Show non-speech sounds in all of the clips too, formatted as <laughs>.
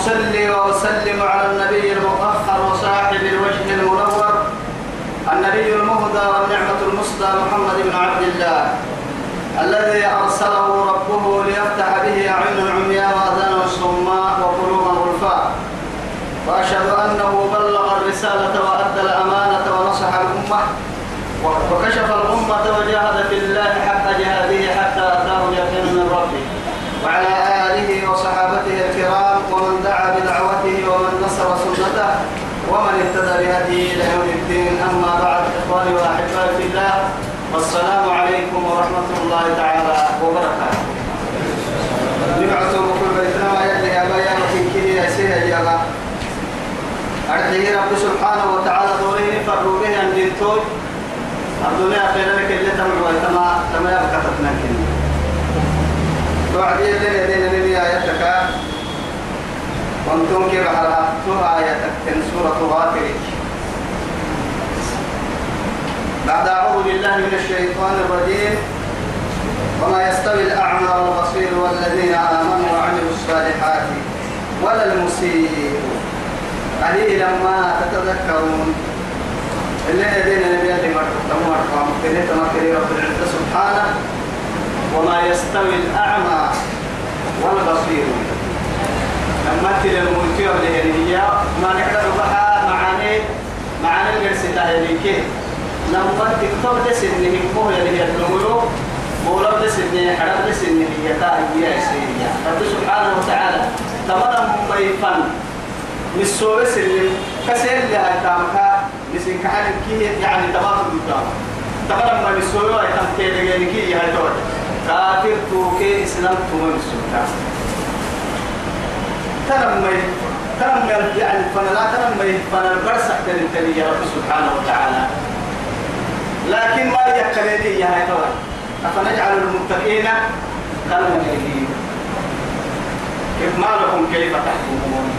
أصلي وأسلم على النبي المطهر وصاحب الوجه المنور النبي المهدى والنعمة المصدى محمد بن عبد الله الذي أرسله ربه ليفتح به أعين العمياء وأذان الصماء وقلوب الغلفاء وأشهد أنه بلغ الرسالة وأدى الأمانة ونصح الأمة وكشف الأمة وجاهد في الله حق جهاده حتى أتاه اليقين من ربه. وعلى آله ومن اهتدى بهديه إلى يوم الدين. أما بعد إخواني وأحبائي في الله والسلام عليكم ورحمة الله تعالى وبركاته. نبعثوا بكل بيتنا ويلي يا بيا وكيكي يا سيها يا أرحيه رب سبحانه وتعالى دوره فروا به أن جنتوج الدنيا خير لك اللي تمر ويتما تما يبقى تتنكين توعد يدين يدين يدين آياتك كنتم كيف حرقتوا آياتك من سورة غافر بعد أعوذ بالله من الشيطان الرجيم. وما يستوي الأعمى والبصير والذين آمنوا وعملوا الصالحات ولا المسيء. قليلا ما تتذكرون. اللي يدينا نبي اللي مرتب تمر ومكتني تمكري رب العزة سبحانه. وما يستوي الأعمى والبصير. لما تل الملكي والهي ما نقدر بها معاني معاني الجرس تهيليك لما تكتب دسنه مو يلي النمو مولو دسنه حرب دسنه هي تاهي سيريا رب سبحانه وتعالى تمام ميفن نسوي سلم. كسر لها تامكا نسين كحال كي يعني تمام قدام تمام ما نسوي واي تام كي دغني كي هاي كافر توكي اسلام توما نسوي ترى ما ترى ما يعني فلا ترى ما فلا برسح تنتلي يا رب سبحانه وتعالى. لكن ما يكلني يا هاي تو أفنجعل المتقين كالمجرمين كيف ما لكم كيف تحكمون؟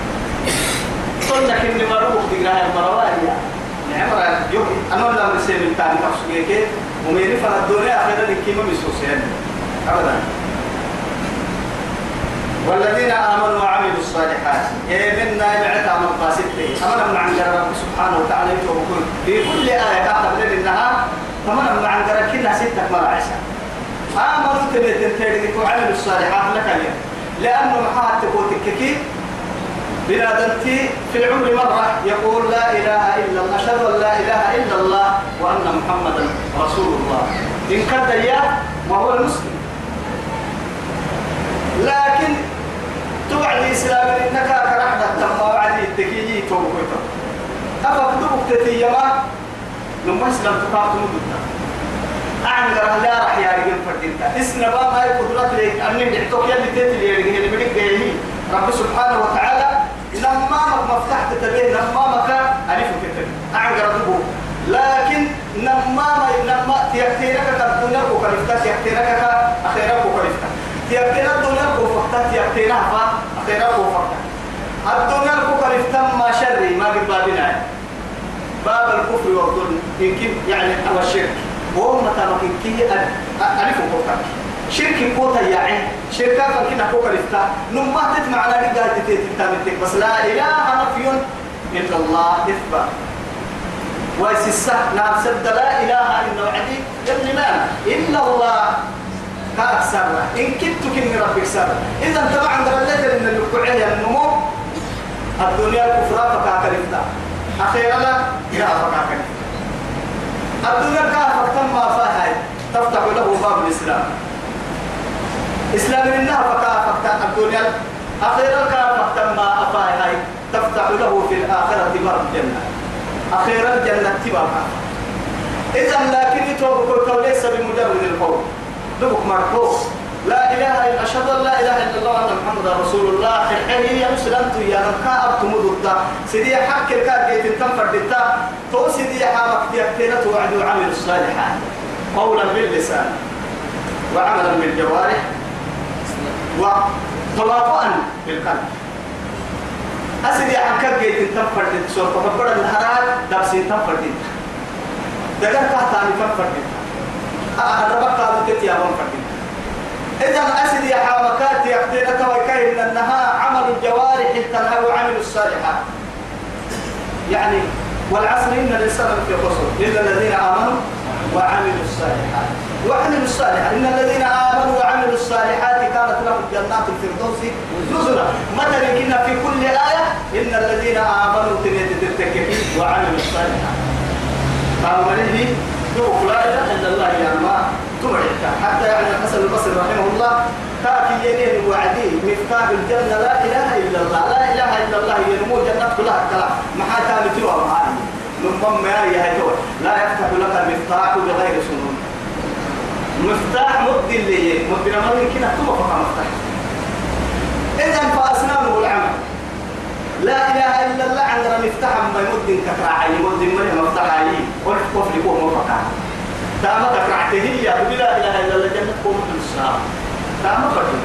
لك إني مروح المرواية نعم يوم أنا لا مسير من تاني كفسوكي وميري فلا الدنيا أخيرا لكيما مسوسين أبدا. والذين آمنوا وعملوا الصالحات. يمنا يبعت عمل قاسته أمنا من عند رب سبحانه وتعالى يتوكل في كل آية قبل إنها فمن من عند ربنا ستة مراعشة آمنوا تبيت تنتهي وعملوا الصالحات لك اليوم. لأنه محاط تكوتك بنادمتي في العمر مرة يقول لا إله إلا الله أشهد أن لا إله إلا الله وأن محمدا رسول الله. إن إياه وهو المسلم. لكن توعد إسلام إنك كرحمة تم وعد التكيي توقيته أفكدوك تتيما لما إسلام تقاطع مدتا أعمل لا راح يا رجل إسنا ما هي قدرات لك أني نحتوك يلي تتلي يا رجل اللي بدك جايين رب سبحانه وتعالى لما مفتاح تتبيه لما مكان ألف كتب دبو لكن كالدنيا وكالفتا تيكتينك أخيرا وكالفتا تيكتينا الدنيا وفقتا تيكتينا فا أخيرا وفقتا الدنيا وكالفتا ما شري ما قد بابنا. باب الكفر والظلم. يمكن يعني أو الشرك وهم متى كي ألف وكالفتا شرك كوتا يعني شركة فكنا كوكا لفتا نما تتمع على رجال تتتامتك بس لا إله إلا الله إثبات ويسسة. نعم سد لا إله إلا إلا الله. كأكثر إن كنت كن ربك سر إذا أنت ما عند الليل إن الكعية النمو الدنيا الكفرة فكاك لفتا. أخيرا لا يا فكاك الدنيا كافك تم ما فاها تفتح له باب الإسلام. إسلام إنها فكافك الدنيا أخيرا كافك ما أفاي هاي تفتح له في الآخرة باب الجنة. أخيرا الجنة تبقى إذا لكن يتوبك ليس بمجرد القول. دبك مرحوم لا إله إلا أشهد أن لا إله إلا الله وأن محمد رسول الله. الحين هي مسلمت يا نكا تمدد سيدي حق الكار جيت تنفر دتا تو سيدي حامك تيكتنا توعد وعمل الصالحات قولا باللسان وعملا بالجوارح وتواطؤا بالقلب. أسيدي حق جيت تنفر دتا سوف تفكر الهرات دبسي تنفر دتا دقر كهتاني تنفر دتا بقى بتتي يا من فردين إذا أسد يا حامكات يقتلك وكاين أنها عمل الجوارح تنهى وعمل الصالحات يعني والعصر إن الإنسان في خسر إلا الذين آمنوا وعملوا الصالحات. وعملوا الصالحات. إن الذين آمنوا وعملوا الصالحات كانت لهم جنات الفردوس نزلا. مثلا كنا في كل آية إن الذين آمنوا تنتكفي وعملوا الصالحات. قالوا من دوك لا إله إلا الله يا ما تمرك حتى يعني الحسن البصري رحمه الله تاكي ينين وعدي مفتاح الجنة لا إله إلا الله. لا إله إلا الله ينمو جنة كلها كلام ما حتى متوا معاني. من ما هي لا يفتح لك المفتاح بغير سنون. مفتاح مد اللي مد يمكن أن تبقى مفتاح. إذا فأسنانه العمل. لا إله إلا الله عندنا مفتاح ما يمد كفراعي يمد من مفتاح علي قلت كفر يكون مفتاح. تاما كفرعته هي. لا إله إلا الله جنة قوم الساعة تاما فرد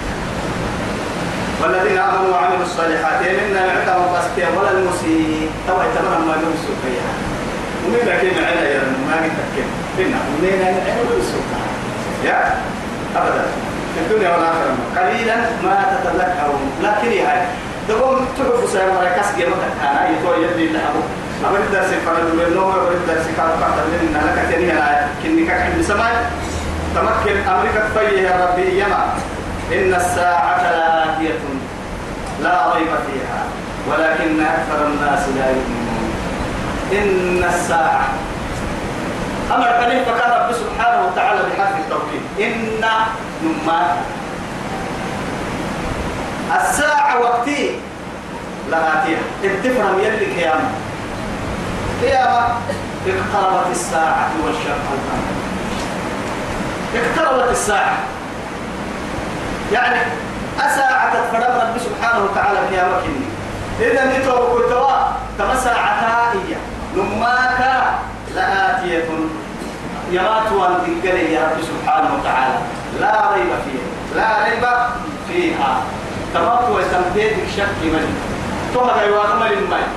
والذين آمنوا وعملوا الصالحات منا نعتهم قسكيا ولا المسيء. توا يتمنى ما يمسوا فيها ومين لكن عنا يا ما قلت لك فينا ومين عنا ويمسوا يا أبدا. الدنيا والآخرة. قليلا ما تتذكرون. لكن هاي دقوم تحب سير مركز جمعك أنا يتوى يدي لها أبدا درس فرد بالنوم أبدا درس كاد قاعد لنا لك تاني أنا كني كحد سماء تمكن أمريكا فيه يا ربي يما إن الساعة لآتية لا ريب فيها ولكن أكثر الناس لا يؤمنون إن الساعة أمر كلمة فكان رب سبحانه وتعالى بحرف التوكيد إن نما الساعة وقتي لآتية التفرم يلي قيامة. قيامة اقتربت الساعة والشق القمر اقتربت الساعة. يعني أساعة تفرم رب سبحانه وتعالى قيامة كني إذا نتوى كما ساعة هي. نماك لآتية يرات وان يا رب سبحانه وتعالى. لا ريب فيها. لا ريب فيها. تمام ويستمتيت بشك من توها غيوان مال الماء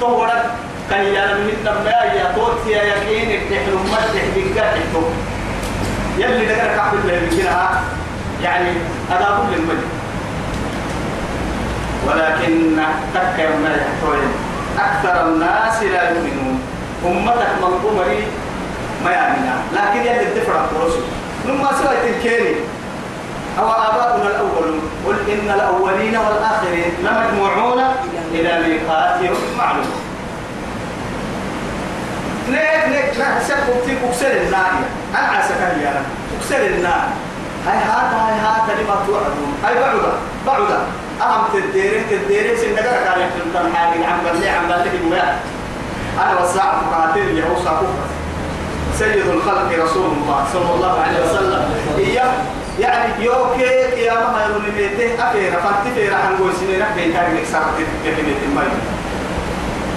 توها كان من ما يا توت يا يقين تحلم ما تحبك تحتو يلي دقر كعب الله يعني هذا كل المجد ولكن تكر ما يحتوين أكثر الناس لا يؤمنون. أمتك منظومة ما يأمنا لكن يلي الدفع الرسل لما سويت الكيري أو آباؤنا الأولون. قل إن الأولين والآخرين لمجموعون إلى ميقات يوم معلوم. نيك نيك لا سكب في كسر النار. أنا عسكر يا كسر النار. هاي هاتا هاي هاتا لما توعدون. هاي بعدا بعدا. أهم تديرين تديرين سنقر كان يحلم تنحاقين عم بلي عم بلي أنا والساعة مقاتل يهوسا كفر. سيد الخلق رسول الله صلى الله عليه وسلم. إياه. يعني يوكي يا ما يقول لي بيته أفيرا فانتفيرا حنقول سنين أفين كان يكسر في كلمة المي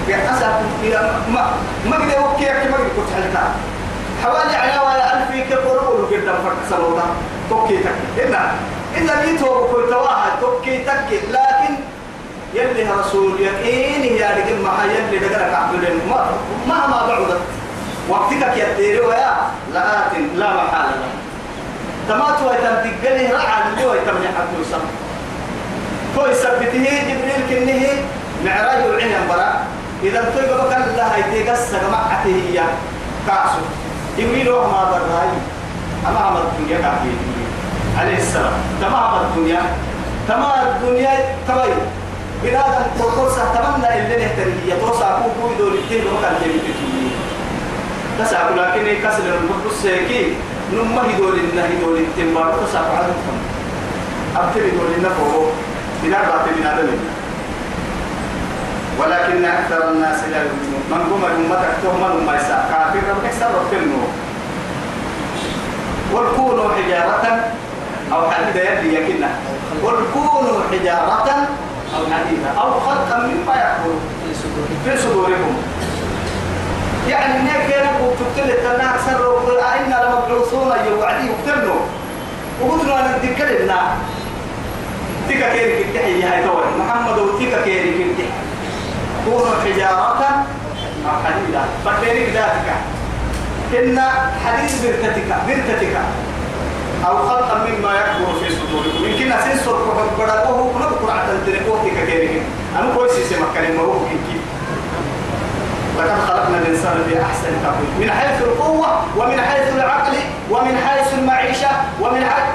يا أسف يا ما ما قد يوكي ما قد كنت حلتا حوالي علاوة ألف كقرؤ قدام فرق سلوطة. توكي تك إلا إلا بيتو كل تواها توكي تك لكن يلي رسول يقين يا رجل ما يلي دقرك عبدالله ما مهما بعدت. وقتك يدير ويا. لآت لا محالة. تمات ويتم تقله رعا اللي ويتم يحب يسمى تو يثبته جبريل كنه معراج العين برا. إذا تو بكر الله يدي قصة معته هي كاسو جبريل ما براي أما عمر الدنيا كافي عليه السلام. تمام الدنيا. تمام الدنيا. تبين بنادم توصى تمنى اللي نهتري يتوصى كوكو يدور الدين وكان يمكن تسعى لكن كسر المقدس سيكي. نما هدول إنه هدول التمار تسعى عددهم أبتل هدول إنه فوق بنار بات من هذا ولكن أكثر الناس لا يؤمنون. من قم أمتك تهمل ما يسعى كافر ربك سر النور والكونوا حجارة أو حتى يدي يكنا قل كونوا حجارة أو حديدا أو خلقا مما يأكل في صدوركم يعني نبو تبتل التناك سر وقل إنا لمبعوثون يوعدي وقتلوا وقلنا نذكر لنا تيكا كيري كنتحي يا هيتوي محمد وتيكا كيري كنتحي كونوا حجارة أو حديدا فكيري ذاتك إن حديث برتتك برتتك أو خلقا مما يكبر في صدوركم يمكن أسين صدق بدأ وهو كنا بقرعة التليفون كيري أنا كويس اسمك كلمة وهو كيكي لقد خلقنا الإنسان في أحسن تقويم. من حيث القوة ومن حيث العقل ومن حيث المعيشة ومن حيث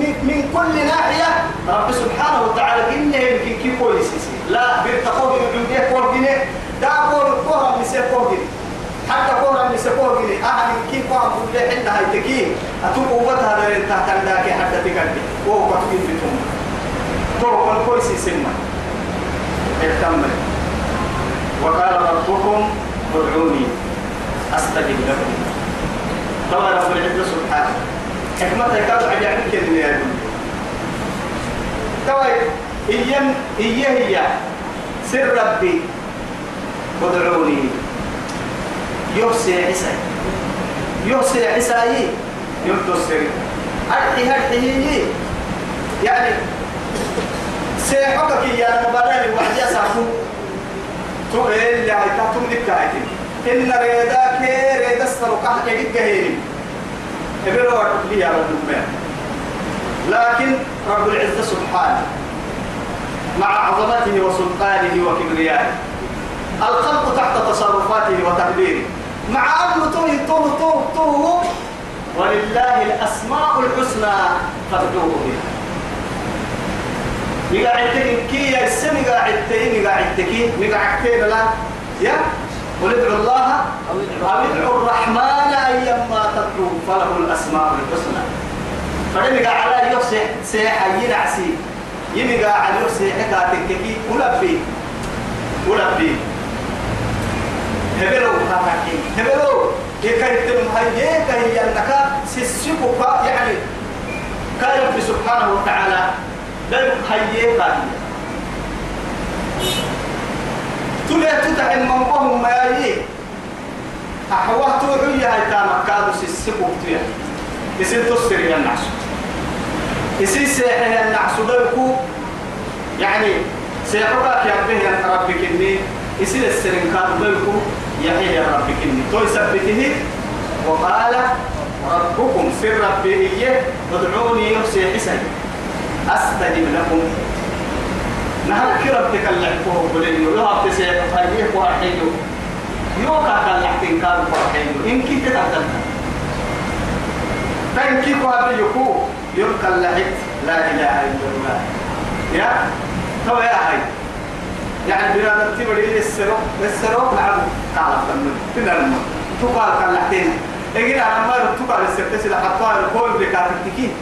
من, من كل ناحية. رب سبحانه وتعالى إنه يمكن كي كويس لا بيرتقوا بيرتقوا كورجيني دا كور كورا مسي كورجيني حتى كورا مسي كورجيني أهل كي قام كل حين هاي تكي أتوب قوتها دارين تحت الداكي حتى تكلم وهو كتبين في توم كورا كويس سمع اكتمل وقال ربكم ادعوني أستجب لكم. طبعا رب العزة سبحانه. حكمته كانت عجائب كلمه يا طبعا إيام إيه هي سر ربي. ادعوني. يوسي عيسى. يوسي عيسى. يمتو السر أرحي هرحي يعني سيحكك يا مبارك وحدي أسافو تو إيه إن يا لكن سبحانه مع عظمته وسلطانه وكبريائه. الخلق تحت تصرفاته وتقديره مع أنه ولله الأسماء الحسنى فادعوه بها مقاعدتك كي يا السم مقاعدتك مقاعدتك مقاعدتين لا. يا قل ادعوا الله أو ادعوا الرحمن أيما تدعو فله الأسماء الحسنى. فلمقا على يوسع سيحة ينعسي. يمقا على يوسع حكاتك كي ولبي ولبي هبلو هاكي هبلو. يكاي تم هاي يكاي أنك سيسيكو يعني كان سبحانه وتعالى دل هي قال تلا تتع المنقهم ما يي أحوه توعي هاي تامك كادو سيسبو تيا يسير تصفر يا النعس. يسير سيحي يا النعس دلكو. يعني سيحوك يا به يا ربك إني يسير السرين كادو دلكو. يحيي يا ربك إني تو يثبته وقال ربكم سر ربي إيه ادعوني يحسي حسن. أستجب لكم. نهار كربتك اللعبه بلين يوها بتسيح فريق وحيدو يوكا كان لحتين كان فرحيدو إن كنت فإن كيف هذا يكو يوكا اللحت لا إله إلا الله. يا؟ تو يا هاي يعني بنا نتبري السروق السروق نعم. تعرف تنم تنم تقال كان لحتين إجينا على ما تقال السرتس حتى الكل بكاتبتكين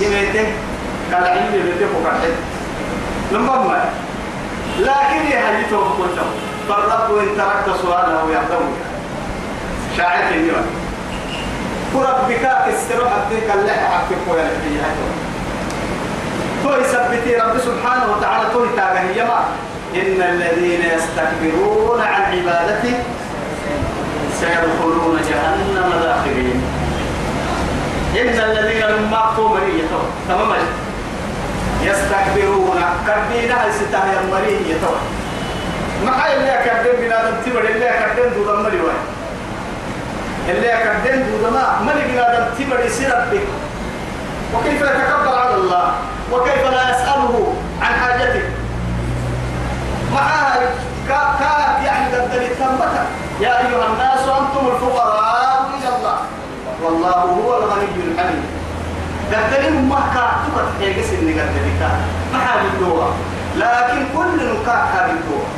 يميته. قال عيني بيتكو كحد لما لكن يا هاي توقف فالرب إن تركت سؤاله يحتوي. شاعر اليوم وربك استروح أبديك اللحى حقك ويا لحية تو يثبتي رب سبحانه وتعالى تو يتابعه يما. إن الذين يستكبرون عن عبادته سيدخلون جهنم داخلين إن الذين لم مقتوا مرية تمام يستكبرون. كبينا الستاه المرية ما حي اللي كردن بنا دم تبر اللي كردن دود مري واي اللي كردن دود ما مري بنا دم تبر يصير بك وكيف يتكبر على الله؟ وكيف لا يسأله عن حاجته؟ معها كا كا يعني دبدل التنبتة يا أيها الناس أنتم الفقراء إلى الله. والله هو الغني الحميد دبدل ما كا تبت حيجس إني قدرك ما حاجة الدواء. لكن كل نكاح حاجة الدواء.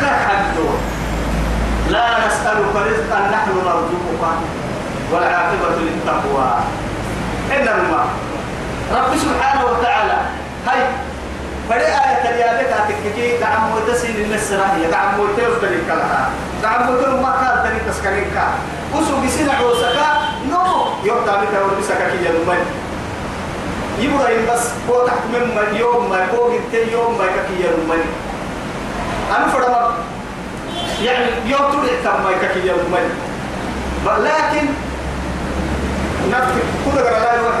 كاح حاجة الدواء؟ لا نسألك رزقا نحن نرزقك والعاقبة للتقوى. إنما رب سبحانه وتعالى. هاي فدي آية اليابك هتككي دعم متسين للسراهية دعم متوف تلك لها. دعم متوف ما كان تلك تسكرين كا وسو بسين عوسكا نو يوم تعمل تقول بسكا كي يلمن يبرا بس هو تحت من يوم ما يقول انت يوم ما يوم ما أنا فرما يعني يوم تريد تم ما يوم ما لكن نفس كل لا يروح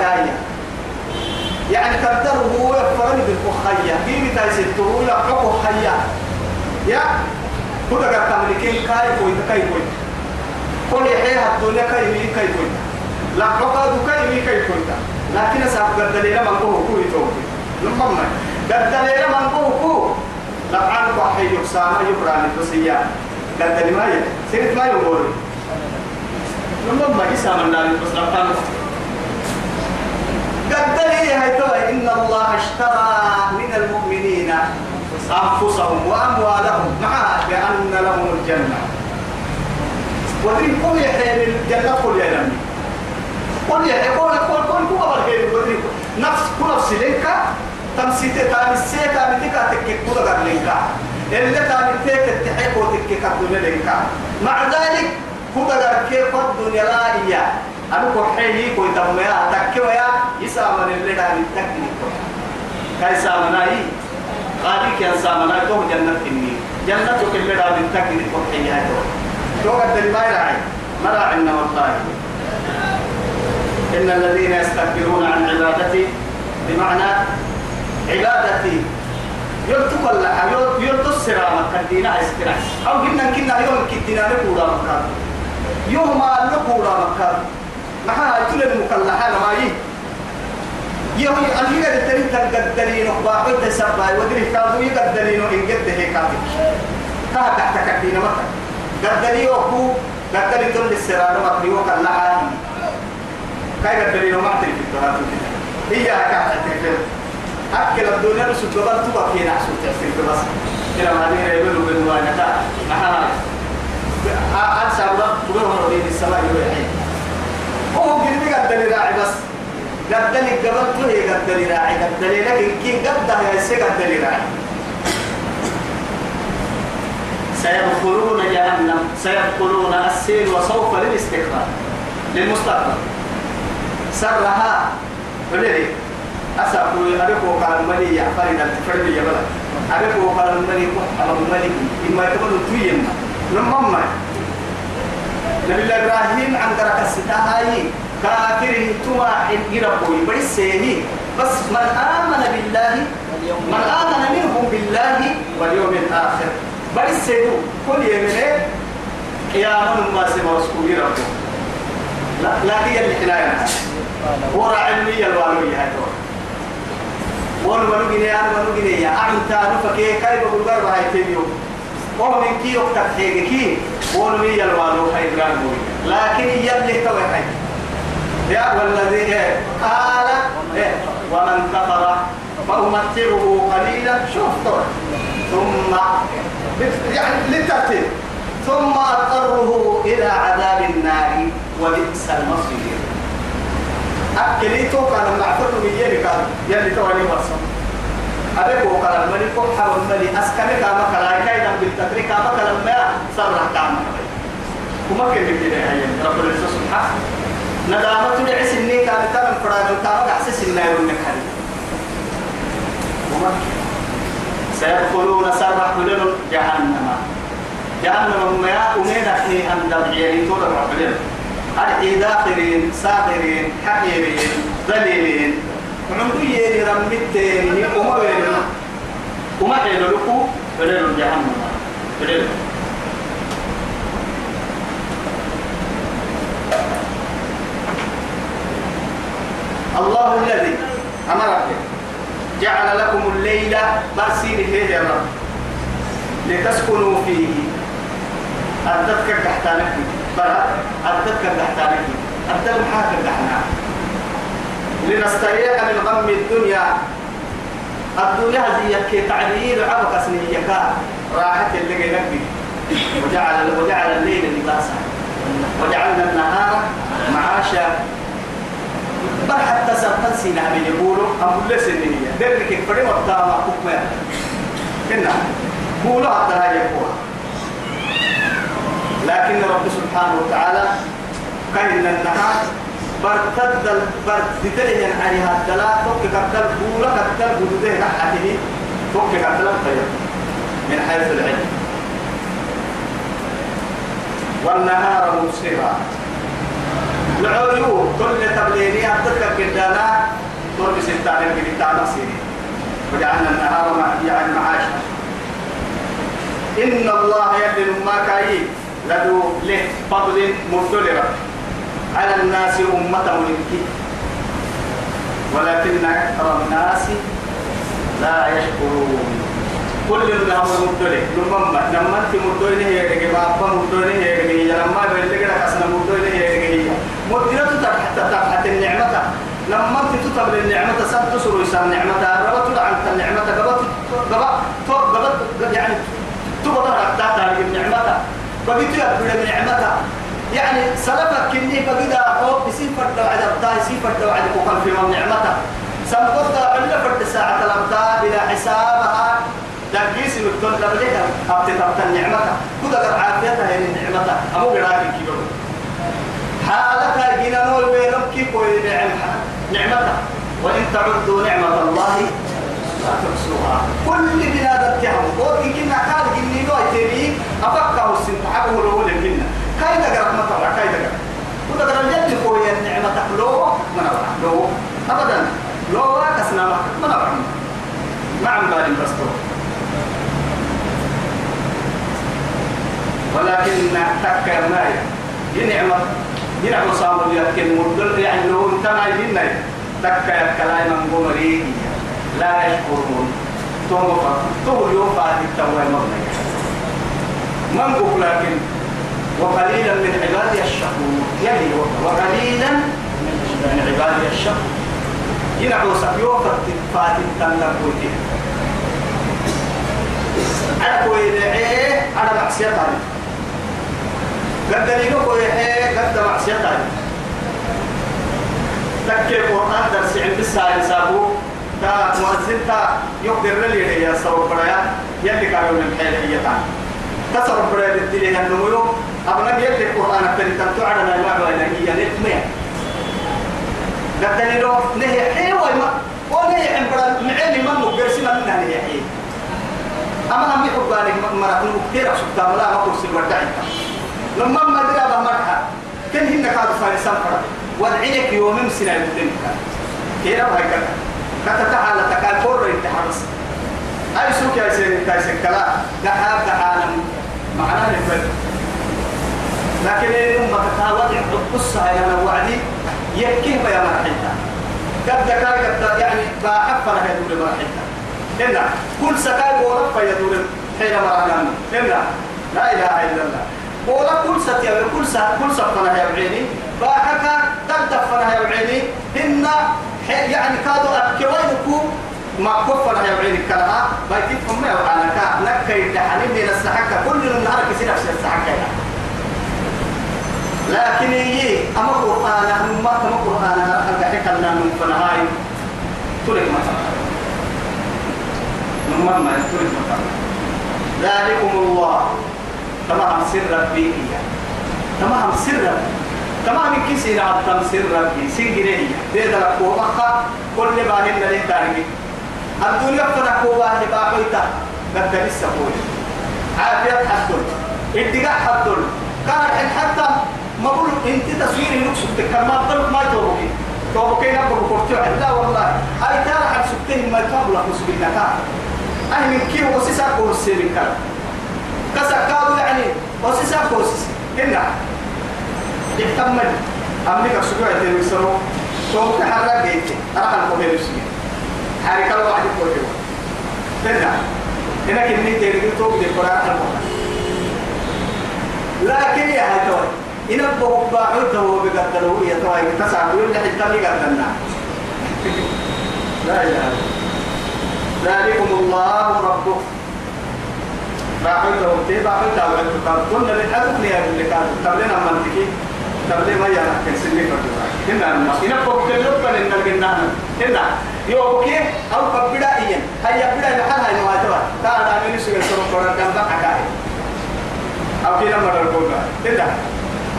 يعني قدره هو يفرني بالخيا كيف تايسته يحقق خيا يا كل قد تملكين كاي كوي كاي كوي كل يحيى الدنيا كاي كوي لا مين كاي كوي لكن ساق لنا من قوه كوي توكي. نمم لنا من قوه كو لقعان بحي يقسام يبراني بسيا قد لما يلي سيرت ما يقول. نمم إسام النار بس لقعان قد لي إن الله اشترى من المؤمنين أنفسهم وأموالهم مع بأن لهم الجنة. ودين قل يحيى الجنة قل يا نمي. قل يحيى قل قل قل قل قل ودين نفس كل نفس لك تمسيت تامسيت تامتك تكك كل قبل لك اللي تامتك تحيك وتكك كل لك مع ذلك كل قبل كيف الدنيا إياه أنا كحيي كوي تميا تكويا يسامن اللي داري تكني كاي سامناي قالي كان سامنا تو جنة إني جنة كل داري تكني كحيي هاي تو قد ما يراعي. ما راعينا والله. إن الذين يستكبرون عن عبادتي بمعنى عبادتي. يلتقى الله يلتقى السرامة كدينا استراح أو قلنا كنا يوم كدينا لكورا مكان. يوم ما لكورا مكان. محا تل المكلحة ما يي يوم قد تري تقدرين وباقي تسبع ودري كادو يقدرين إن قد هيك كا تحت كدينا مكان. قدري وكو قدري تل السرانة مكري وكلحة كاي قدرين وما تعرف الدهات هي كا تعرف أكل الدنيا رسول قبل تبقى في نحسو تعرف بس كلا ما هذه يقولوا بالوانا كا محا أنسى الله بقول هو السماء يوحي هو قلبي قد لي راعي بس قد لي قبل هي قد لي راعي قد لي لكن كي قد يا سي قد لي راعي سيدخلون جهنم سيدخلون السيل وسوف للاستقرار للمستقبل. سرها. ولدي أسأقول أبيكو قال الملي يعفرد التفرد يا بلد. أبيكو قال الملي محمد الملي إما يكون تويما نمم نبي الله إبراهيم عن درك الستاهاي كافر تما إن إربوي برسيه بس من آمن بالله من آمن منهم بالله واليوم الآخر. برسيه كل يمين قياما ما سمى رسول ربه لا لا هي الحناية ورا علمي الوالوية هاي. ون ونو جنيه أنا ونو جنيه. أنت نفكي كيف بقول هاي تبيو ومن كي يقتل حيجي؟ ونمي يلوانو حيدران بوي لكن يلي توي حي يا والذي قال إيه ومن كفر فأمتعه قليلا. شوف ثم يعني للترتيب. ثم أضطره إلى عذاب النار وبئس المصير. أكليتو كان معفر من يلي كان يلي تواني مرسم أبيك وقال الملك حر الملك أسكنك كما كلا كايدا بالتدريك كما كلا ما صرح كما وما كان بكده هاي رب العزة سبحانه. ندامة لعس إني كان ترى فراد كما أحسس إنه يرونك هذه وما سيدخلون سرح لهم جهنم. جهنم ما أمين أحني أن دبعيني طول الرحلين أرحي داخلين ساخرين حقيرين ذليلين. عمدو يلي رمتين وما بينه وما حيلو لكو فليل جهنم. فليل الله الذي أمرك. جعل لكم الليل برسين هي لتسكنوا فيه. أردتك تحتانك برا أردتك تحتانك أردتك تحتانك لنستريح من غم الدنيا. الدنيا زي كي تعليل عبك سنيك. راحت اللي نبي وجعل وجعل الليل لباسا. وجعلنا النهار معاشا. بل حتى سنتنسي نعم يقولوا أبو الله سنية ذلك فريم الدعوة حكمة كنا قولوا حتى لا يقول لكن رب سبحانه وتعالى كان النهار برتد برتدله عليها الدلاء توك كتل بولا كتل بوده نحته توك كتل طيب من حيث العلم. والنهار مبصرا العيوب كل تبليني أتذكر قدانا تربي ستان القدام سيري وجعلنا النهار يعني معاشا إن الله يدل ما كاي. لدو له فضل مدلرة على الناس أمة ولكن أكثر الناس لا يشكرون. كل من مدلة لما لما أنت مدلة هي رجع أبا مدلة هي رجع لما بلغ لك أصلا مدلة هي رجع مدلة تحت تحت النعمة لما أنت تطلب النعمة يسال نعمة ربط عن النعمة قبط قبط قبط يعني تبغى تحت النعمة بقيت يبدو نعمة يعني سلفك كني بقيدا أو بسيف فرد وعد أبدا يسيف فرد وعد وكان في من سنقول دا عند فرد ساعة الأبدا بلا حسابها. دقيس مكتون لبليها أبتي تبتا نعمته. كذا قد عافيتها هي نعمته. أمو قراك كيلو حالتها جينا نول بينهم كيف نعمته. وإن تعدوا نعمة الله لا تحصوها. كل بنادم تهم وإن كنا قال جني نوع تبي أفكه السنتحبه الأول كنا. كاي دقرك ما طلع كاي دقرك وده قرر جد كوي النعمة لو ما نبع لو أبدا. لو كسنا ما نبع ما عم بالي بس ولكن تكر نايا ينعمة ينعمة صامر يمكن مدل يعني لو انت ما تكر كلام من قمري لا يشكرون. تقول يوم بعد التوبة مبنى من لكن وقليلا من عبادي الشكور. يعني وقليلا من عبادي الشكور. ينعو سبيو فاتن تنلم كويتي على كويدعي على معصية علي قد دليل كويدعي قد معصية علي تكي قرآن درس عند السائل سابو. تا مؤذن تا يقدر لي هي سوى برايا. يلي كانوا من الحيل هي تاني تصرف برايا الدليل النمو أبنا يلي القرآن التالي تنتعنا ما إلى هي نتمية قد دليل نهي حيوة ما ونهي عن برا معيني من مقرسنا منها نهي حي أما هم يحباني مرات مكتير سبتا ملا ما كرسي الوردعي لما ما درى بمرحة كن هنا كادوا فارسان فرا ودعيك يوم سنة يمكنك كيرا وهكذا كتا تعالى تكال فور انتحرس أي سوك يا سيدي؟ تايسن كلا دحاب دحالا معناه نفل لكن ما تتاوضع القصة يا أنا وعدي يكيه يا مرحلتا قد ذكر قد يعني باحفر هي دور مرحلتا هنا كل سكاي ورفا يا دور حين مرحلنا هنا لا إله إلا الله. ولا كل ست يا كل ست كل ست فنا يا بعيني باحكا قد دفنا يا بعيني هن يعني كادوا أكوينكو ما كفر يا بعيني كلها بايتي فما يا كا نكيد دحني من السحكة كل النهار كسي نفس السحكة لكن يجي أما قرآن ما كما قرآن الحكي كلنا من فنهاي ترك مثلا نمما ما ترك مثلا ذلكم الله. تمام سر ربي. تمام سر ربي. تمام كيسي نعطم سر ربي. سنجريه ديدا لكو أخا. كل باهن لله تاريخ الدنيا فنكو باهن باقيتا. لسه قول عافية حدل. اتقاء حدل. كان حتى ما بقول إنت تصويري نقصد كما قلت ما توبكي توبكي نبقى بكورتيو لا والله. أي ترى حد سبتين ما كان اي من كيو وسيسا كورسي من كان كسكاو يعني وسيسا كورسي هنا. يحتمل أمريكا سجوا يتمسروا توك حرق جيت أنا أنا كومي نفسي حركة واحد كوي هنا. هنا كني تيجي توك دي القرآن لكن يا هتوي إن أبوه باعود هو بقدره يا توي تسعة ولا حتى لي قدرنا. لا إله ذلكم الله ربكم. باعود هو تي باعود هو كنا للأدب يا اللي كان تبلنا منطقي تبلي ما يانا كن سني فرد هنا ما هنا بوك تلوك بل إن الجنة هنا يوكي أو كبدا إيان. هيا بدا محل هاي نواتوا تعال عملي سوى سرور قرآن كم بقى أو كنا مرة كونا هنا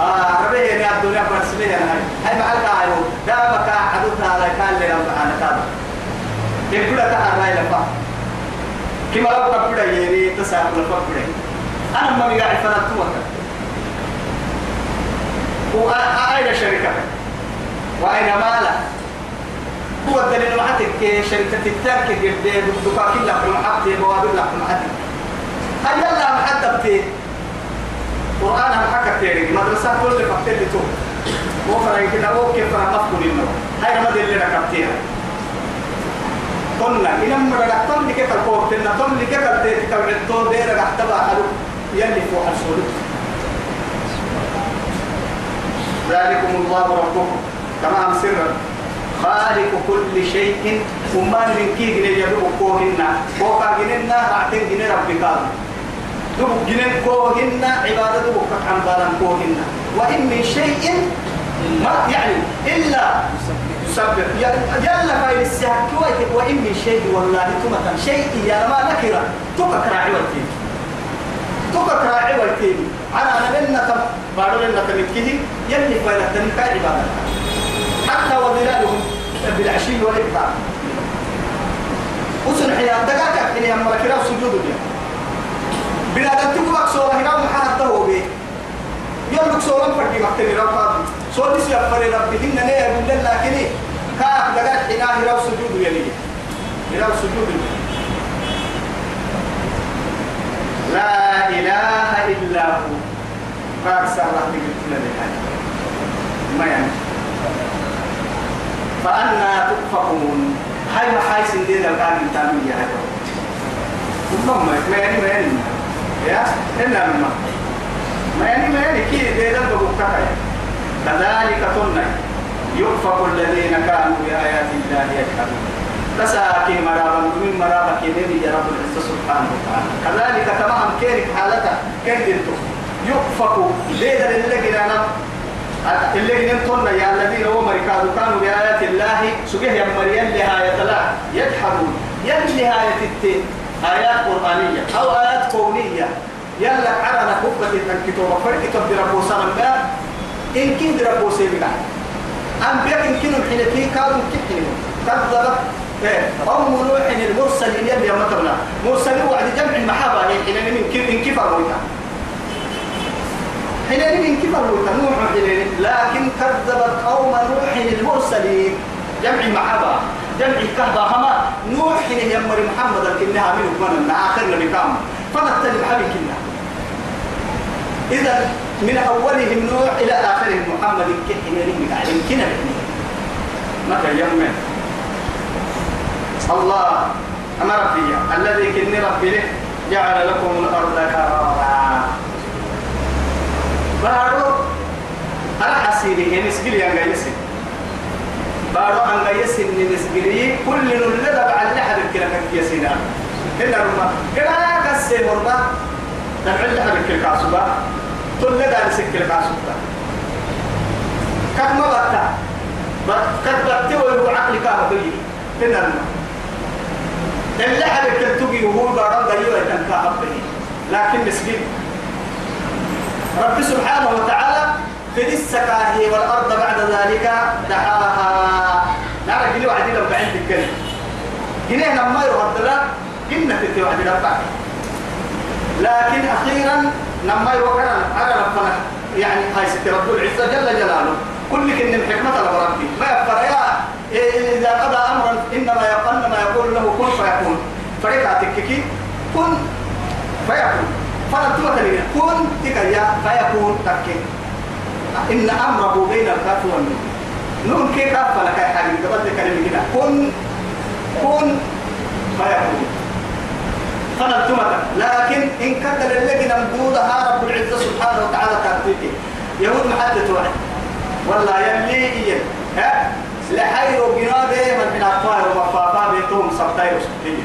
آه ربيه يا الدنيا برسليه هاي هاي محل كايو دامك حدوث على كان لي رب أنا كذا يقول لك هذا لفا كما لو كبر يري تساق لفا كبر أنا ما بيقع فنا توك. وأين شركة وأين ماله هو الدليل معتك شركة الترك قد دكاك لك محبتي بوابل لك محبتي هل يلا محدبتي قرآن حكى تيري مدرسة كل فقتل لتو مو فرق كده هو كيف فرق مفكور إنه. هاي ما دليل ركبتيها قلنا إن مرة تم لك كالكوب تنا تم لك كالتيت كالعطو دير رحتبا حلو يلي فوق السولد ذلكم الله ربكم. تمام سرا. خالق كل شيء. وما من كي جنيه يدوب كوهن كوكا جنيه رعتين جنيه ربك دبك جنين كوهن عبادة دبك عن بالان كوهن وإن من شيء ما يعني إلا يسبح يلا فايل السهل كويت وإن من شيء والله. تمة شيء. يا ما نكرة. تكك راعي والتين تكك راعي والتين أنا لنا تم بارو لنا تمكيه يلي فايل التنكا عبادة. حتى وظلالهم بالعشي والإبقاء وسن حيان دقاقا إني أمرك راو سجود بنادم تقوى صورة هنا محاها التهوبي يلوك صورة فردي مكتني ربا صورة سيأفر ربهن نيه بالله لكن كاك دقات حنا هنا سجود يلي. هنا سجود لا إله إلا هو. فأكثر الله بقلتنا لها ما يعني؟ فأنا تؤفكون. هاي ما حاي سندين القاعدة التامية هاي. ثم ما يعني؟ ما يعني؟ يا؟ إلا مما ما يعني ما يعني كي بيدل بقوكايا كذلك تنى يؤفك الذين كانوا بآيات الله يجحدون. تساكي مرابا من مرابا كيني يا رب العزة سبحانه وتعالى. كذلك تمام كيرك حالته كندنتو يؤفك ليدا اللي أنا اللي جنتنا يا الذين هم كانوا بآيات الله سجيه يا مريم لهاية لا يجحدون. يلي نهاية التين آيات قرآنية أو آيات كونية. يلا عرنا كبة الكتاب فرق كتاب دربو سلام إن كن دربو سيبنا أنبياء إن كنوا حين في كانوا كحنوا كذب قوم نوح المرسلين يلي يوم تبنا مرسلين وعد جمع المحابة. حين من كيف إن كيف أرويتا حين من كيف أرويتا نوح حين لكن كذبت قوم نوح المرسلين. جمع المحابة. جمع الكهبة هما. نوح حين يمر محمد الكنها من من آخر بكام فنتلي بحبي كنا إذا من أولهم نوح إلى آخرهم. محمد كحين يريد علم كنا متى يوم الله أمر فيها الذي كني ربي له جعل لكم الأرض كرارا. بارو أنا حسيني. هي نسجل يا جايسي بارو أن جايسي نسجلي كل نولد بعد لحد كلا كيسينا إلا رما كلا كسي مربا نفعل لحد كلا كاسوبا تولد على سكر كاسوبا كم بطا كتبت ويقول عقلي كاه بيجي إلا رما اللي حدك تلتقي وهو باران دايو يتنكا أبني لكن مسكين. رب سبحانه وتعالى في السكاهي والأرض بعد ذلك دعاها نعرف جنيه وعدي لو بعين تكلم جنيه لما يرد لا جنة تتي وعدي لو لكن أخيرا لما يوكل على ربنا يعني هاي ست رب العزة جل جلاله كل كن الحكمة لربي ما يفكر يا إذا قضى أمرا إنما يقول ما يقول له كن فيكون. فريقة تككي كن فيكون. فلتما تلين كن تكيا فيكون تكي إن أمره بين الكاف والنون. نون كي كاف لك يا حبيبي؟ قبل كلمة كن كن فيكون. فلتما لكن إن كتل اللجنة مبودها رب العزة سبحانه وتعالى تكتيكي يهود محدث واحد. والله يلي إيه ها؟ لحير جنابه من من أطفال ومفافا بيتهم سبتاير سبتين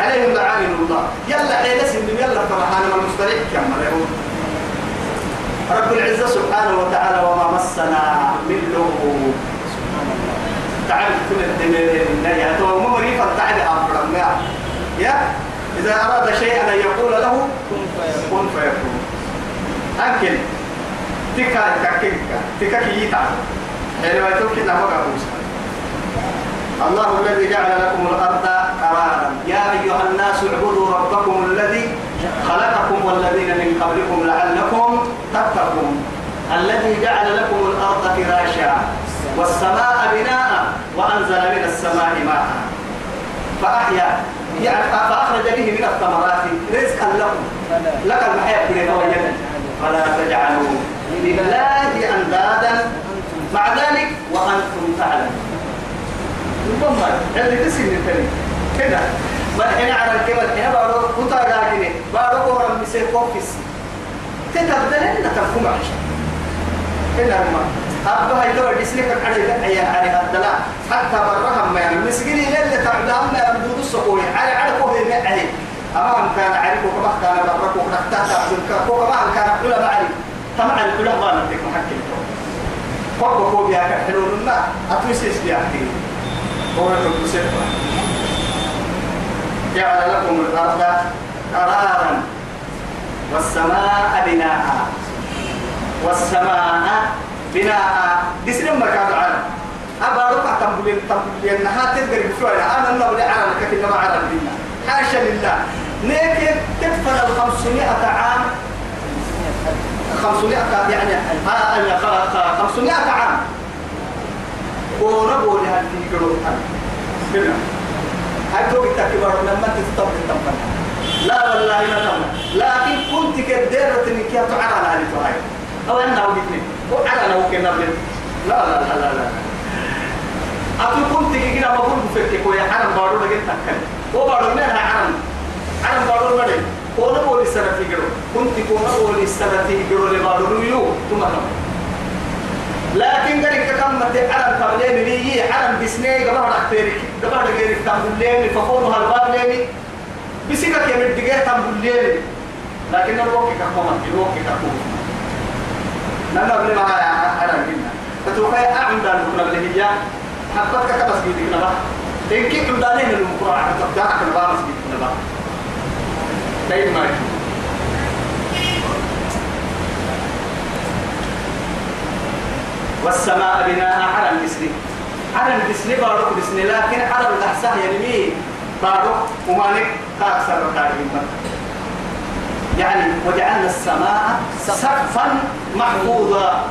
عليهم لعان الله. يلا حين سن يلا فرحان من المستريح كما يقول رب العزة سبحانه وتعالى وما مسنا من لغوب تعال كل الدنيا يا تو مو مريفة تعال أمر يا؟ إذا أراد شيئا أن يقول له كن فيكون. أكل. تكا تكا تكا. كي يتعب. يعني ما يتوكي نبقى الله الذي جعل لكم الأرض قرارا. يا أيها الناس اعبدوا ربكم الذي خلقكم والذين من قبلكم لعلكم تتقون. الذي جعل لكم الأرض فراشا والسماء بناء وأنزل من السماء ماء. فأحيا. يعني فأخرج به من الثمرات رزقا لكم لك المحيا كلنا وجدا فلا تجعلوا لله أندادا. مع ذلك وأنتم تعلمون. ربما اللي تسين التاني كده. هنا على الكلمة هنا بارو كتا راجني بارو كورا مسير كوفيس تتبدل إن تفهم عشان كده ما. أبا هاي ديسني كان على أي على هذا حتى برهم ما يعني مسكين اللي تعبان ما يمدود السقوي على على كوه ما عليه أمام كان عارف وكما كان برك وكما تحت وكما كان كل ما عليه طبعا كل ما نتك محكم فوق فوق يا كحلول ما أتوسيس بيحكي هو جعل لكم الأرض قرارا والسماء بناء والسماء بناء دسنا مكان العالم. أبا رفع تنبلين تنبلين نها تقدر بفعلا أنا النبي على لك إنما على الدين حاشا لله. لكن تدفن الخمسمائة عام. خمسمائة يعني 500 عام. ونبو لها في قلوب كده هاي تو بتكبر لما تستوب التمام لا والله ما تمام لكن كنت كديرة انك يا تعالى على هاي أو أنا وجدني وعلى لو كنا لا لا لا لا لا. أقول كنت ما بقول بفكك ويا حرام بارو لقيت تكلم وبارو منها حرام حرام بارو مدي كونا بولي السنة في جرو كنت كونا بولي السنة في جرو لبارو يو. ثم لكن قال لك كم متى علم تبلين لي علم بسني قبل أختارك قبل غيرك تبلين فكونوا هالباب لي بسيكك يا مدقة تبلين لكن الوقت كمان الوقت كمان نحن قبل ما علم جنا فتوقع أعمل دان بكرة اللي هي حبتك كبس بيدك نبا إن كنت دانين المقرأة تبدأك نبا مسجد نبا دايما ما يشوف والسماء بناء حرم بسني حرم بسني بارك بسني لكن حرم تحسه ينمي بارك ومالك تأكثر تعليم يعني وجعلنا السماء سقفا محفوظا.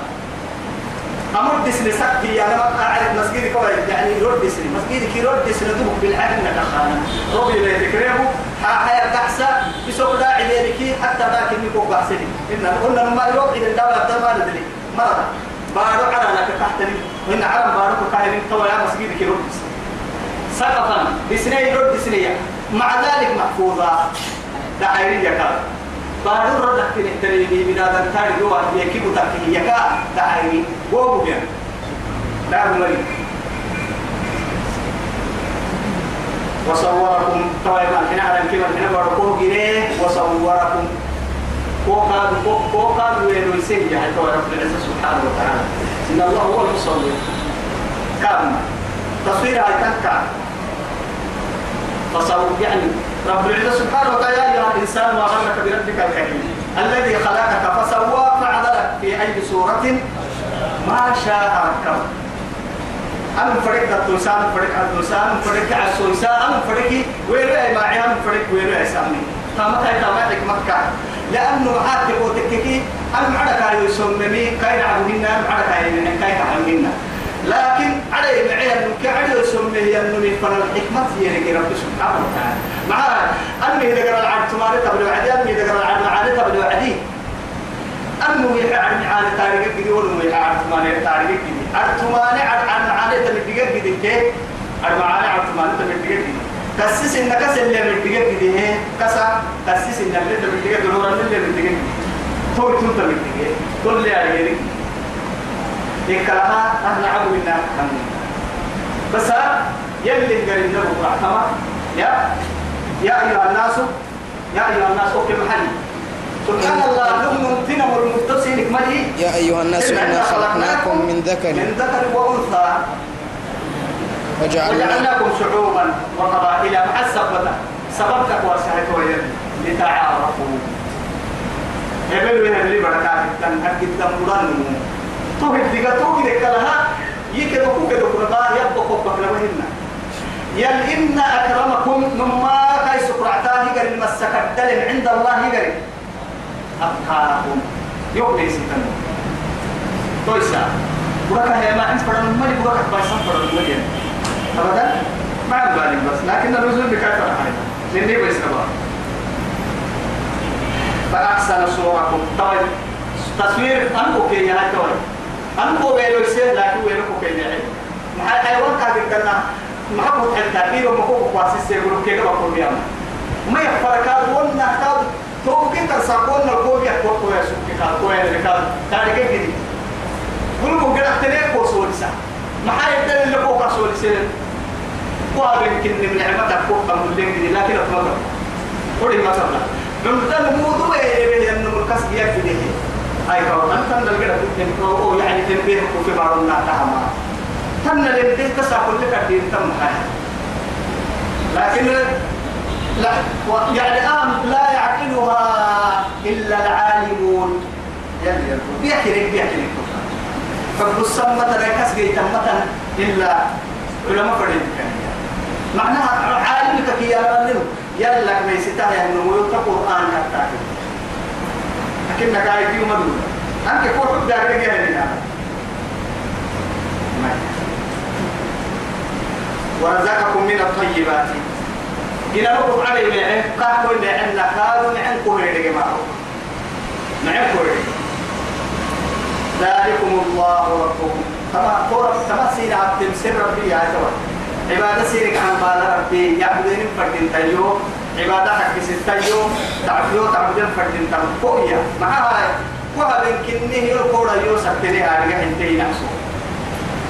أمر دسني سقفي أنا ما أعرف مسجد كويس يعني رد دسني مسجد كي رد دسني دوك بالعدل نتخانا ربي لا يتكرهه ها هيا تحسى بسوق داعي ليكي حتى ذاك اللي بحسني إن قلنا ما يروح إلى الدولة ما ندري. مرة. بارو على لك تحتني وإن عرب بارو كاهن تو يا مسجد كي رد سقفا بسني رد دسني مع ذلك محفوظا دعيري يكاد بارو ردك تنتري بي بنا دكتور جوا يكي بتاكي يكا دعيري وو بيان لا مري وصوركم ما كنا على كما كنا بارو جيني وصوركم. كوكاد كوكاد وين يعني تو رب العزة سبحانه وتعالى. إن الله هو المصور كم تصوير هاي تكا فصور يعني رب العزة سبحانه وتعالى يا الإنسان ما غرك بربك الكريم. الذي خلقك فسواك فعدلك في أي صورة ما شاء ركب. أم فرق التوسان فرق التوسان فرق السويسان أم فرق ويرى ما عيام فرق ويرى سامي. تامك هاي تامك مكة. لأنه معاك وتككي أم على كاي يسممي كاي عبدنا أم على كاي من كاي تعلمنا لكن على معي كعلي يسمي أنه من فن الحكمة يلقي رب سبحانه وتعالى. مع أمي إذا قرأ العبد تماري تبدو عدي أمي إذا قرأ العبد معاني تبدو عدي أمي يحعد معاني تاريخ الجدي ولو يحعد تماني تاريخ الجدي عد تماني عد عن معاني تبدو الجدي كيف عد معاني عد تماني تبدو الجدي كسس إن كسر اللي الدقيقة دي هي كسا كسس إن اللي الدقيقة دولار اللي من الدقيقة تو تو تم الدقيقة كل اللي إكراها أهل عبو منا بس يلي قريب له رحمة يا يا أيها الناس يا أيها الناس أوكي محلي. سبحان الله لهم تنم المتصل كمالي يا أيها الناس إنا خلقناكم من ذكر. من ذكر وأنثى. وجعلنا وجعلناكم شعوبا وقبائل مع السبب سببتك ويد لتعارفوا. هبل وهبل بركات كان أكيد تمرن تو هديك تو كده كلها يكده كو كده كنا يبقى فوق لما هنا يل إن أكرمكم مما كاي سكرعتاه يقري المسك الدلم عند الله يقري. أبقاكم يقلي ستن تويسا بركة هي ما أنت فرن مالي بركة بايسان فرن مالي. أبدا؟ ما عم بالي بس. لكن الرسول بكاية فرحاني لأني بيس كبار فأحسن صوركم. طيب تصوير أنكو كي يا توي أنكو ويلو يسير لكن ويلو كي يعي مع حيوان كافر كنا. محبوط حتى كيلو مكوك واسيس يقولوا كيلو بقول يوم ما يفرق هذا ولا كذا تو كده ساقونا الكوبيا كوكو يا سوكي كذا كوين ركاب تاريخ جديد قولوا ممكن أحتني كوسول سا ما حد يدل اللي فوق كوسول سين وهذا يمكن من نعمتك فوق من اللي لكن أتمنى. قولي ما تبلا نمتن موضوع يبي أنه مركز بيك في أي كون أنت نلقى تنبيه يعني تنبيه في بعض الناس تم لنتين تسعى كل كثير تم لكن لا يعني آم لا يعقلها إلا العالمون. يلي بيحكي بيحكي فبص مثلا كسجي مثلا إلا علماء فريد معناها عالمك كي يعلم يلا ما يستطيع أنه يلقى قرآن حتى لكنك عايز يوم دون أنت كل حب دارك جاهلين ورزقكم من الطيبات. إلى لكم علي معه معنا كادوا معن كوهي معه. معن كوهي ذلكم الله ربكم كما قرب كما سينا عبد سر ربي يا عبادة سيرك عن بال ربي. يعبدين فردين تيو عبادة حق ستيو تعبدو تعبدين فردين تم كويا معها وها بين كنه يقول يو سكتني هارجع انتي نفسه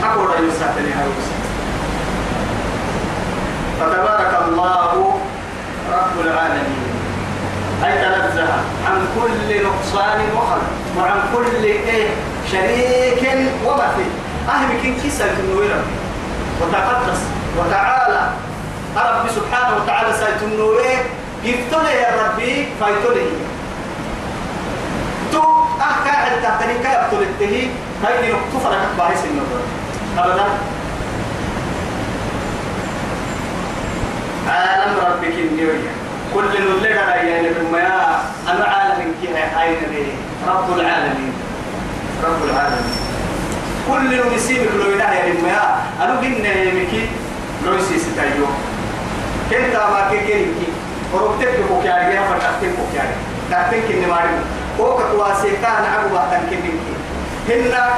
أقول يو سكتني هارجع فتبارك الله رب العالمين. أي تنزه عن كل نقصان وخلق وعن كل إيه شريك ومثل أهل كن كسر النوير وتقدس وتعالى. رب سبحانه وتعالى سيد النوير يفتله يا ربي فيتله تو أه قاعد تحتني كي التهي هاي فرقت باهي سنة أبدا. عالم ربك النيوية كل اللي قال يعني بالمياه أنا عالم كي به رب العالمين. رب العالمين. كل اللي يسيبك لو يدعي يعني المياه أنا قلنا يمكي لو يسي ستايو كنت ما كي كي وربتك بكوك يعني يا فتحتك بكوك يعني تحتك إني ماري. كوكا تواسي كان عبوا تنكينك هنا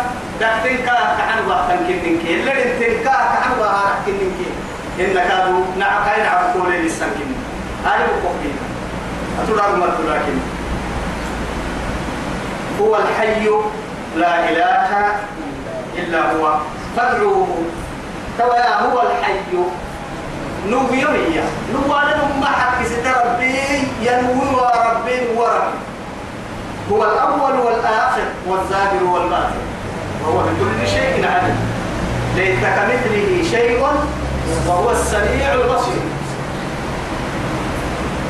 دحتك كان عبوا تنكينك اللي انتك كان عبوا تنكينك إن كانوا نعم كاين عبد كل للسنكين هاي بقولين أترى ما لكن هو الحي لا إله إلا هو. فادعوه. هو الحي. ينوي وربي هو الأول والآخر والظاهر والباطن. وهو بكل شيء عليم. ليس كمثله شيء وهو السميع البصير.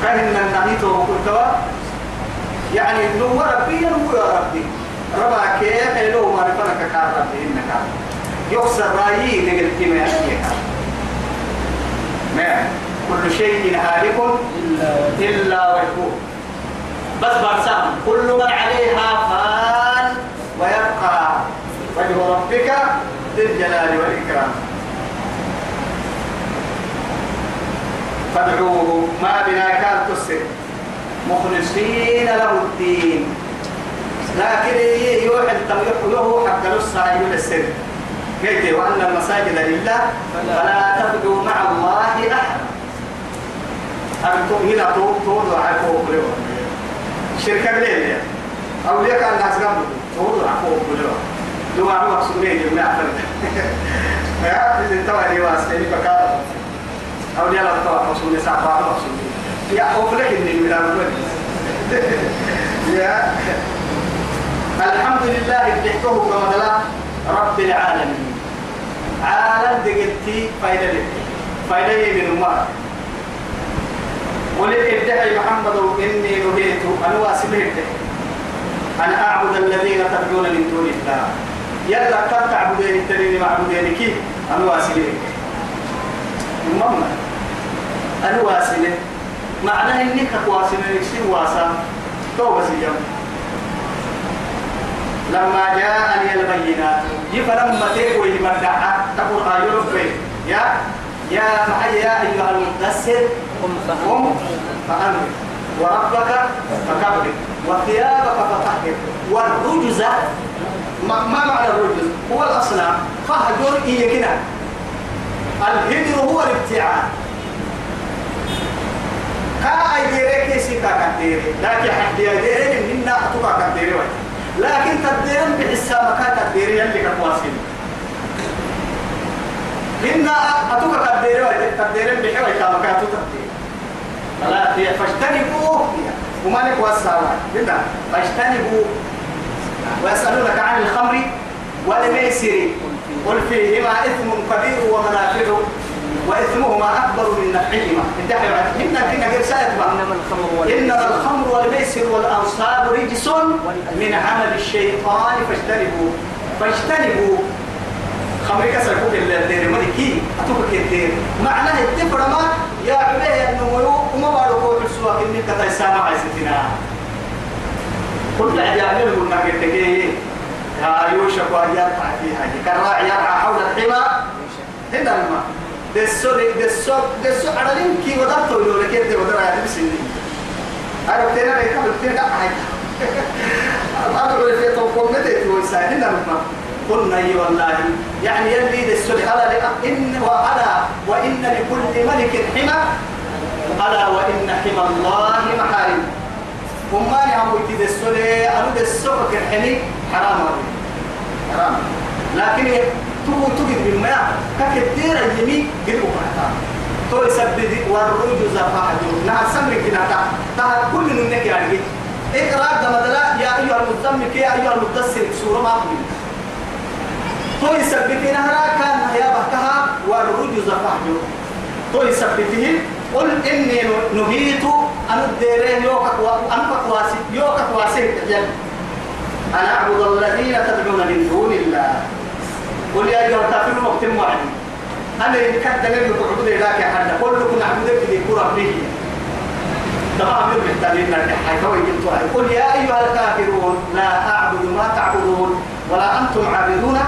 كان النهيت وقلت يعني نو ربي نو يا ربي ربا كيف؟ لو ما رفنك كان ربي إنك. يكسر رأيي نقل كما يحكيك. كل شيء هالك إلا وجهه. بس برسام كل من عليها فان ويبقى وجه ربك ذي الجلال والإكرام. فادعوه ما بنا كان تسر مخلصين له الدين. لكن يوحي التميح حق نص عيون السر. قلت وأن المساجد لله فلا تبدو مع الله أحد. أنتم هنا توضع عفوك لهم شركة ليه أو ليك أن الناس قبل. توضع عفوك لهم لو أعلم أقصدني جميع فرد يا إذن توالي واسكني بكارة. أو ليلا توا مقصود ساعة مقصود يا أوفلك إني من <laughs> يا. الحمد لله بحكه كما رب العالمين. عالم دقلتي فايدة لك. فايدة من الله ولك ادعي محمد إني نهيت أنا واسمه أن أعبد الذين تدعون من دون الله. يلا كم تعبدين التنين معبودين كي أنا واسلين ماما أنا واسلين معناه إنك واسلين يكسين واسا توبة سيام لما جاءني البينات يفلما تيكوي مدعا تقول آيوه يا يا معي يا أيها المدثر قم فأنذر وربك فكبر. وثيابك فطهر والرجز ما, معنى الرجز؟ هو الأصنام فهجر إيه كده الهجر هو الابتعاد. كا أي ديري كيسي كا كديري لكن حد يديري منا أتوقع كديري لكن تديرن بحسابك كديري اللي كتواصل إن أتوقع كديري تديرن بحوي كما كاتو تديري فلا فاجتنبوه. وما لك والسلام بنا فاجتنبوا ويسألونك عن الخمر والميسر. قل فيهما إثم كبير ومنافع. وإثمهما أكبر من نفعهما. انتهى إن إن غير إنما الخمر والميسر. إنما الخمر والميسر والأنصاب رجس من عمل الشيطان فاجتنبوا. فاجتنبوا. خمر كسر فوق الدير ملكي أتوقع الدير معناه الدفر ما يا عبيه أنه وما بارك في السواق إنك تيسامع عزتنا كل أجابل من نكتكيه يا يوشك ويرعى فيها. كالراعي يرعى حول الحمى. هنا الماء. دسو دسو دسو على أنا بتنا أنا الماء قلنا اي والله يعني يلي دسو على إن وعلى وإن لكل ملك حمى ألا وإن حمى الله محارم وما يعمل تي دسولي أنا الحني حرام حرام لكن تو تجد بالماء ككثير اليمين قلبك حرام تو يسبب والرجز فاحجر نها سمك نتا تا كل من نك يعني اقرأ ده مدلا يا أيها المزمل يا أيها المدثر سورة ما تو يسبب نهرا كان يا بكها والرجز فاحجر تو يسبب قل إني نهيت أن الديرين يوكك وأنفق واسي يوكك واسي أن أعبد الذين تدعون من دون الله. قل يا أيها الكافرون وقتم وعدي أنا إن كنت لم تعبد إلاك حد كلكم نعبدك لكرة به تمام من محتاجين قل يا أيها الكافرون لا أعبد ما تعبدون ولا أنتم عابدون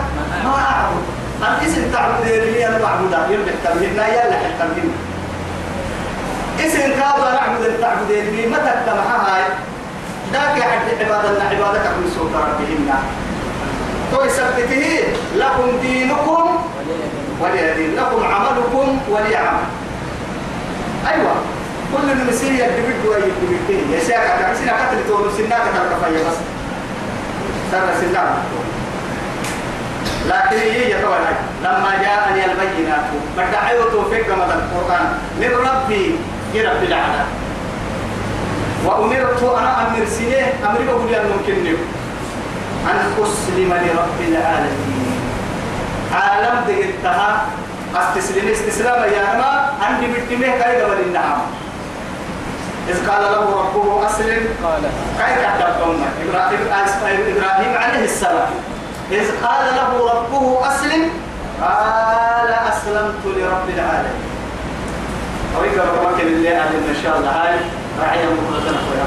ما أعبد. أن اسم تعبدين لي أنا معبودا يربح تمهين لا يلا حتى اسم كابا نعبد التعبدين بي متى تمحى هاي؟ ذاك عبادة عبادك من سلطة ربهن. تو يثبته لكم دينكم ولي دين لكم عملكم ولي عمل أيوة كل المسيح يدبك ويدبك يا شيخ تعسنا قتل تقول سناك تلقى بس. ترى سناك. لكن هي يتولى لما جاءني البينات بدعي وتوفيق من القرآن من ربي رب العالم وأمرت أنا أمر سنه أمري بقول ممكن أن أسلم لرب العالمين. عالم دقتها أستسلم استسلام يا ما عندي بتمه كاي قبل النعم. إذ قال له ربه أسلم. قال. كاي تعتبرون إبراهيم إبراهيم عليه السلام. إذ قال له ربه أسلم قال أسلمت لرب العالمين. أريد اللي أهل إن شاء الله هاي راعي مخلصنا خويا